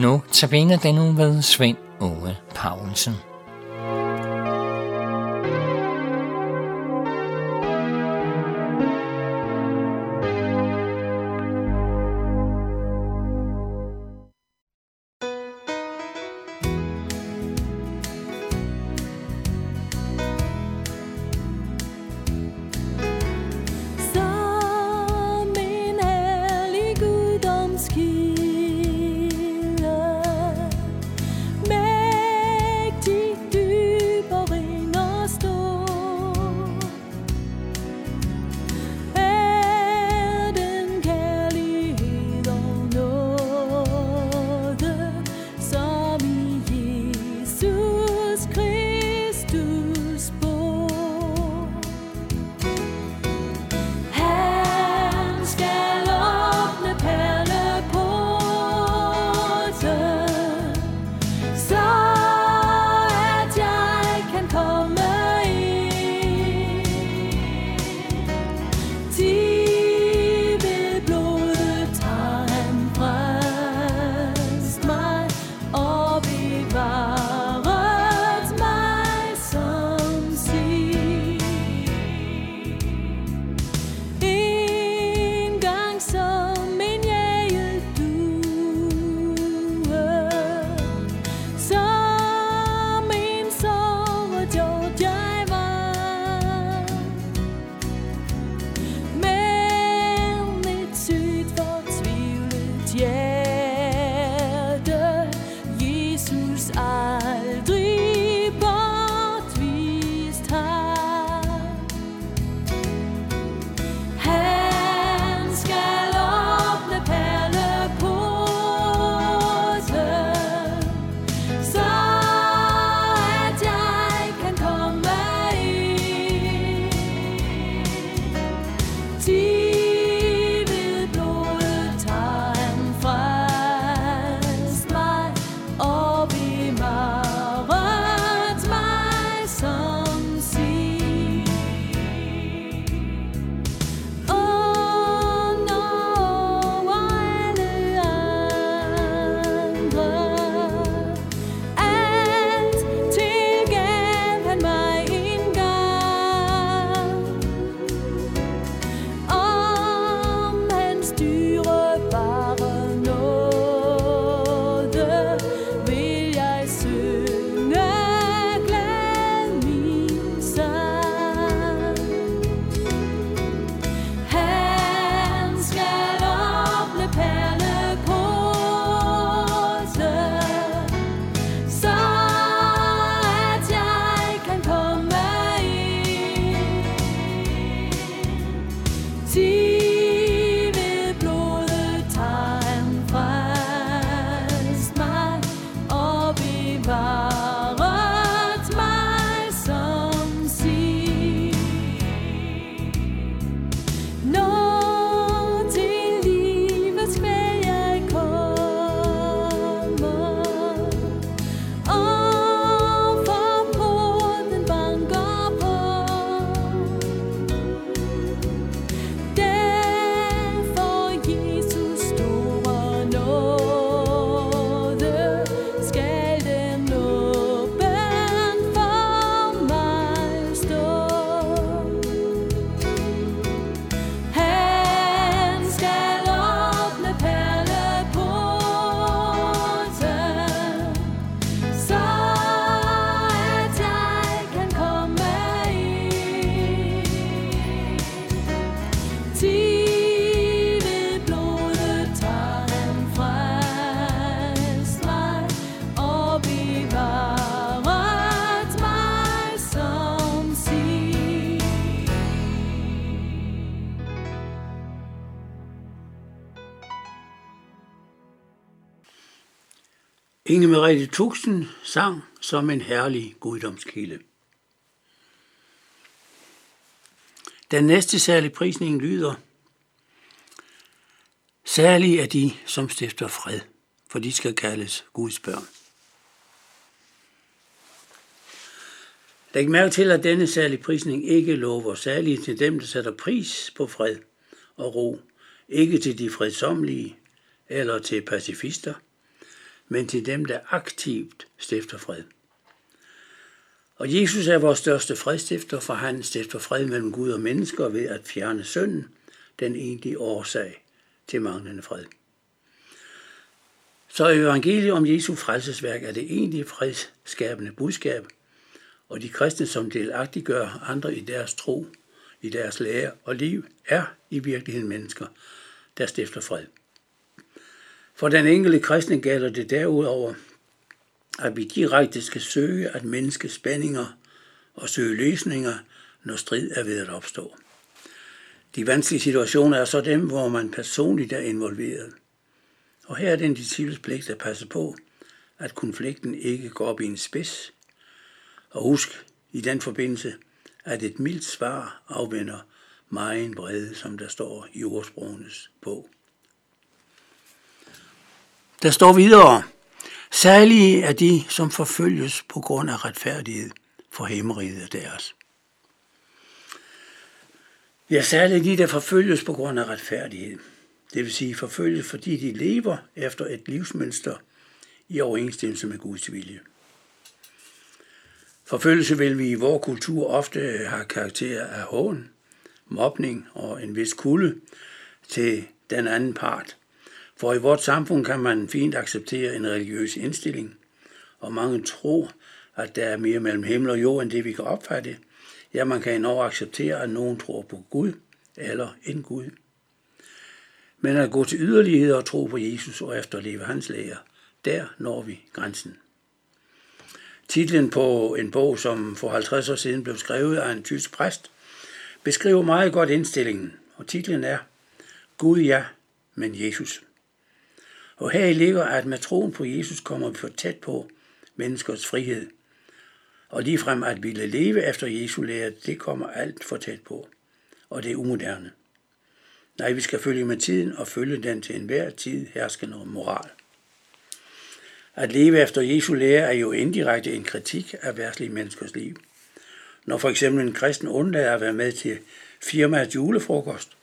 Nu tabiner den nu ved Svend Ove Paulsen. love's eyes. Inge Merete Tuxen sang som en herlig guddomskilde. Den næste særlige prisning lyder, Særlig er de, som stifter fred, for de skal kaldes Guds børn. Læg mærke til, at denne særlige prisning ikke lover særligt til dem, der sætter pris på fred og ro, ikke til de fredsomlige eller til pacifister – men til dem, der aktivt stifter fred. Og Jesus er vores største fredstifter, for han stifter fred mellem Gud og mennesker ved at fjerne synden, den egentlige årsag til manglende fred. Så evangeliet om Jesu frelsesværk er det egentlige fredsskabende budskab, og de kristne, som delagtiggør andre i deres tro, i deres lære og liv, er i virkeligheden mennesker, der stifter fred. For den enkelte kristne gælder det derudover, at vi direkte skal søge at menneske spændinger og søge løsninger, når strid er ved at opstå. De vanskelige situationer er så dem, hvor man personligt er involveret. Og her er det en disciples pligt at passe på, at konflikten ikke går op i en spids. Og husk i den forbindelse, at et mildt svar afvender meget brede, som der står i ordsprogenes bog. Der står videre, særlige er de, som forfølges på grund af retfærdighed for himmeriget deres. Ja, særligt de, der forfølges på grund af retfærdighed. Det vil sige forfølges, fordi de lever efter et livsmønster i overensstemmelse med Guds vilje. Forfølgelse vil vi i vores kultur ofte have karakter af hån, mobning og en vis kulde til den anden part. For i vores samfund kan man fint acceptere en religiøs indstilling, og mange tror, at der er mere mellem himmel og jord, end det vi kan opfatte. Ja, man kan endnu acceptere, at nogen tror på Gud eller en Gud. Men at gå til yderlighed og tro på Jesus og efterleve hans lære, der når vi grænsen. Titlen på en bog, som for 50 år siden blev skrevet af en tysk præst, beskriver meget godt indstillingen, og titlen er Gud ja, men Jesus. Og her ligger, at med troen på Jesus kommer vi for tæt på menneskers frihed. Og ligefrem at ville leve efter Jesu lære, det kommer alt for tæt på. Og det er umoderne. Nej, vi skal følge med tiden og følge den til enhver tid herskende moral. At leve efter Jesu lære er jo indirekte en kritik af værtslige menneskers liv. Når for eksempel en kristen undlader at være med til firmaets julefrokost,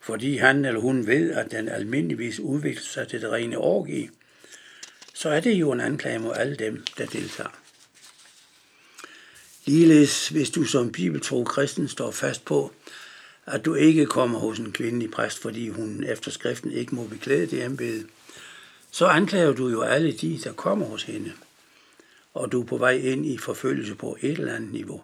fordi han eller hun ved, at den almindeligvis udvikler sig til det rene orgi, så er det jo en anklage mod alle dem, der deltager. Ligeledes, hvis du som bibeltro kristen står fast på, at du ikke kommer hos en kvindelig præst, fordi hun efter skriften ikke må beklæde det embede, så anklager du jo alle de, der kommer hos hende, og du er på vej ind i forfølgelse på et eller andet niveau.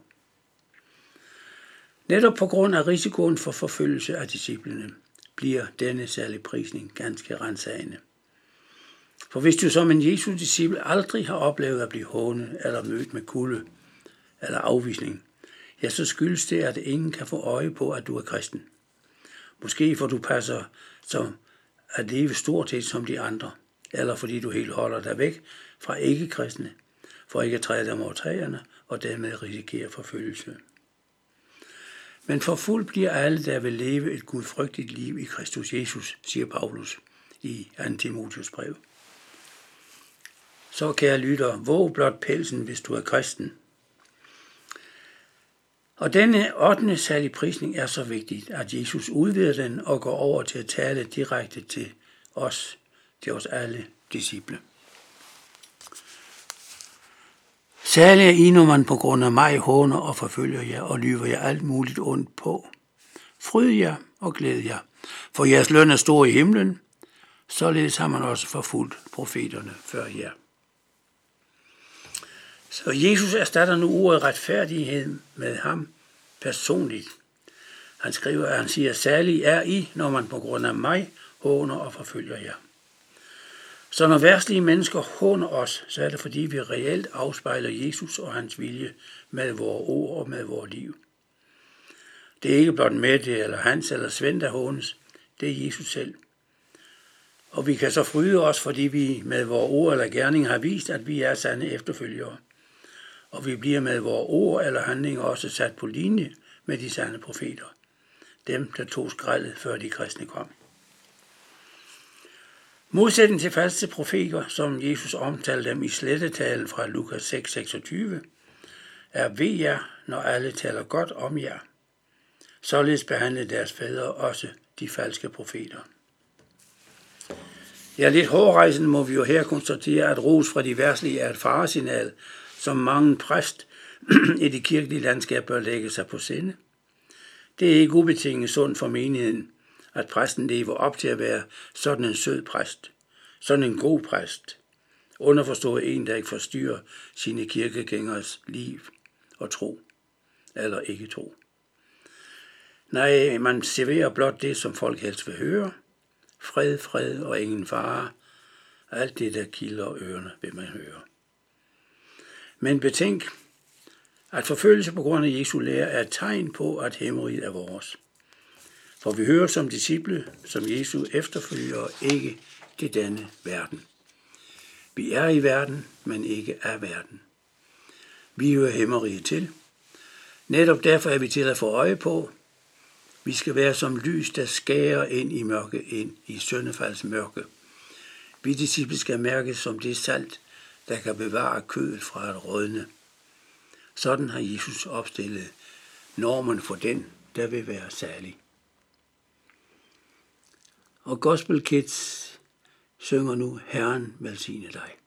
Netop på grund af risikoen for forfølgelse af disciplene bliver denne særlige prisning ganske rensagende. For hvis du som en Jesu disciple aldrig har oplevet at blive hånet eller mødt med kulde eller afvisning, ja, så skyldes det, at ingen kan få øje på, at du er kristen. Måske for du passer som at leve stort set som de andre, eller fordi du helt holder dig væk fra ikke-kristne, for ikke at træde dem over træerne og dermed risikere forfølgelse. Men forfulgt bliver alle, der vil leve et gudfrygtigt liv i Kristus Jesus, siger Paulus i 2. Timotius brev. Så kære lytter, våg blot pelsen, hvis du er kristen. Og denne 8. særlige prisning er så vigtig, at Jesus udvider den og går over til at tale direkte til os, til os alle disciple. Særlig er I, når man på grund af mig håner og forfølger jer og lyver jer alt muligt ondt på. Fryd jer og glæd jer, for jeres løn er stor i himlen, således har man også forfulgt profeterne før jer. Så Jesus erstatter nu ordet retfærdighed med ham personligt. Han skriver, at han siger, særlig er I, når man på grund af mig håner og forfølger jer. Så når værtslige mennesker håner os, så er det fordi vi reelt afspejler Jesus og hans vilje med vores ord og med vores liv. Det er ikke blot Mette eller Hans eller Svend, der hånes. Det er Jesus selv. Og vi kan så fryde os, fordi vi med vores ord eller gerning har vist, at vi er sande efterfølgere. Og vi bliver med vores ord eller handlinger også sat på linje med de sande profeter. Dem, der tog skraldet, før de kristne kom. Modsætning til falske profeter, som Jesus omtalte dem i slettetalen fra Lukas 6:26, er ved jer, når alle taler godt om jer. Således behandlede deres fædre også de falske profeter. Ja, lidt hårdrejsende må vi jo her konstatere, at ros fra de værtslige er et faresignal, som mange præst i det kirkelige landskab bør lægge sig på sinde. Det er ikke ubetinget sundt for menigheden, at præsten lever op til at være sådan en sød præst, sådan en god præst, underforstået en, der ikke forstyrrer sine kirkegængers liv og tro, eller ikke tro. Nej, man serverer blot det, som folk helst vil høre. Fred, fred og ingen fare. Alt det, der kilder ørerne, vil man høre. Men betænk, at forfølgelse på grund af Jesu lære er et tegn på, at hæmmeriget er vores. For vi hører som disciple, som Jesu efterfølgere, ikke til denne verden. Vi er i verden, men ikke af verden. Vi hører hæmmeriget til. Netop derfor er vi til at få øje på. Vi skal være som lys, der skærer ind i mørke, ind i søndefalds mørke. Vi disciple skal mærkes som det salt, der kan bevare kødet fra at rådne. Sådan har Jesus opstillet normen for den, der vil være særlig. Og Gospel Kids synger nu Herren velsigne dig.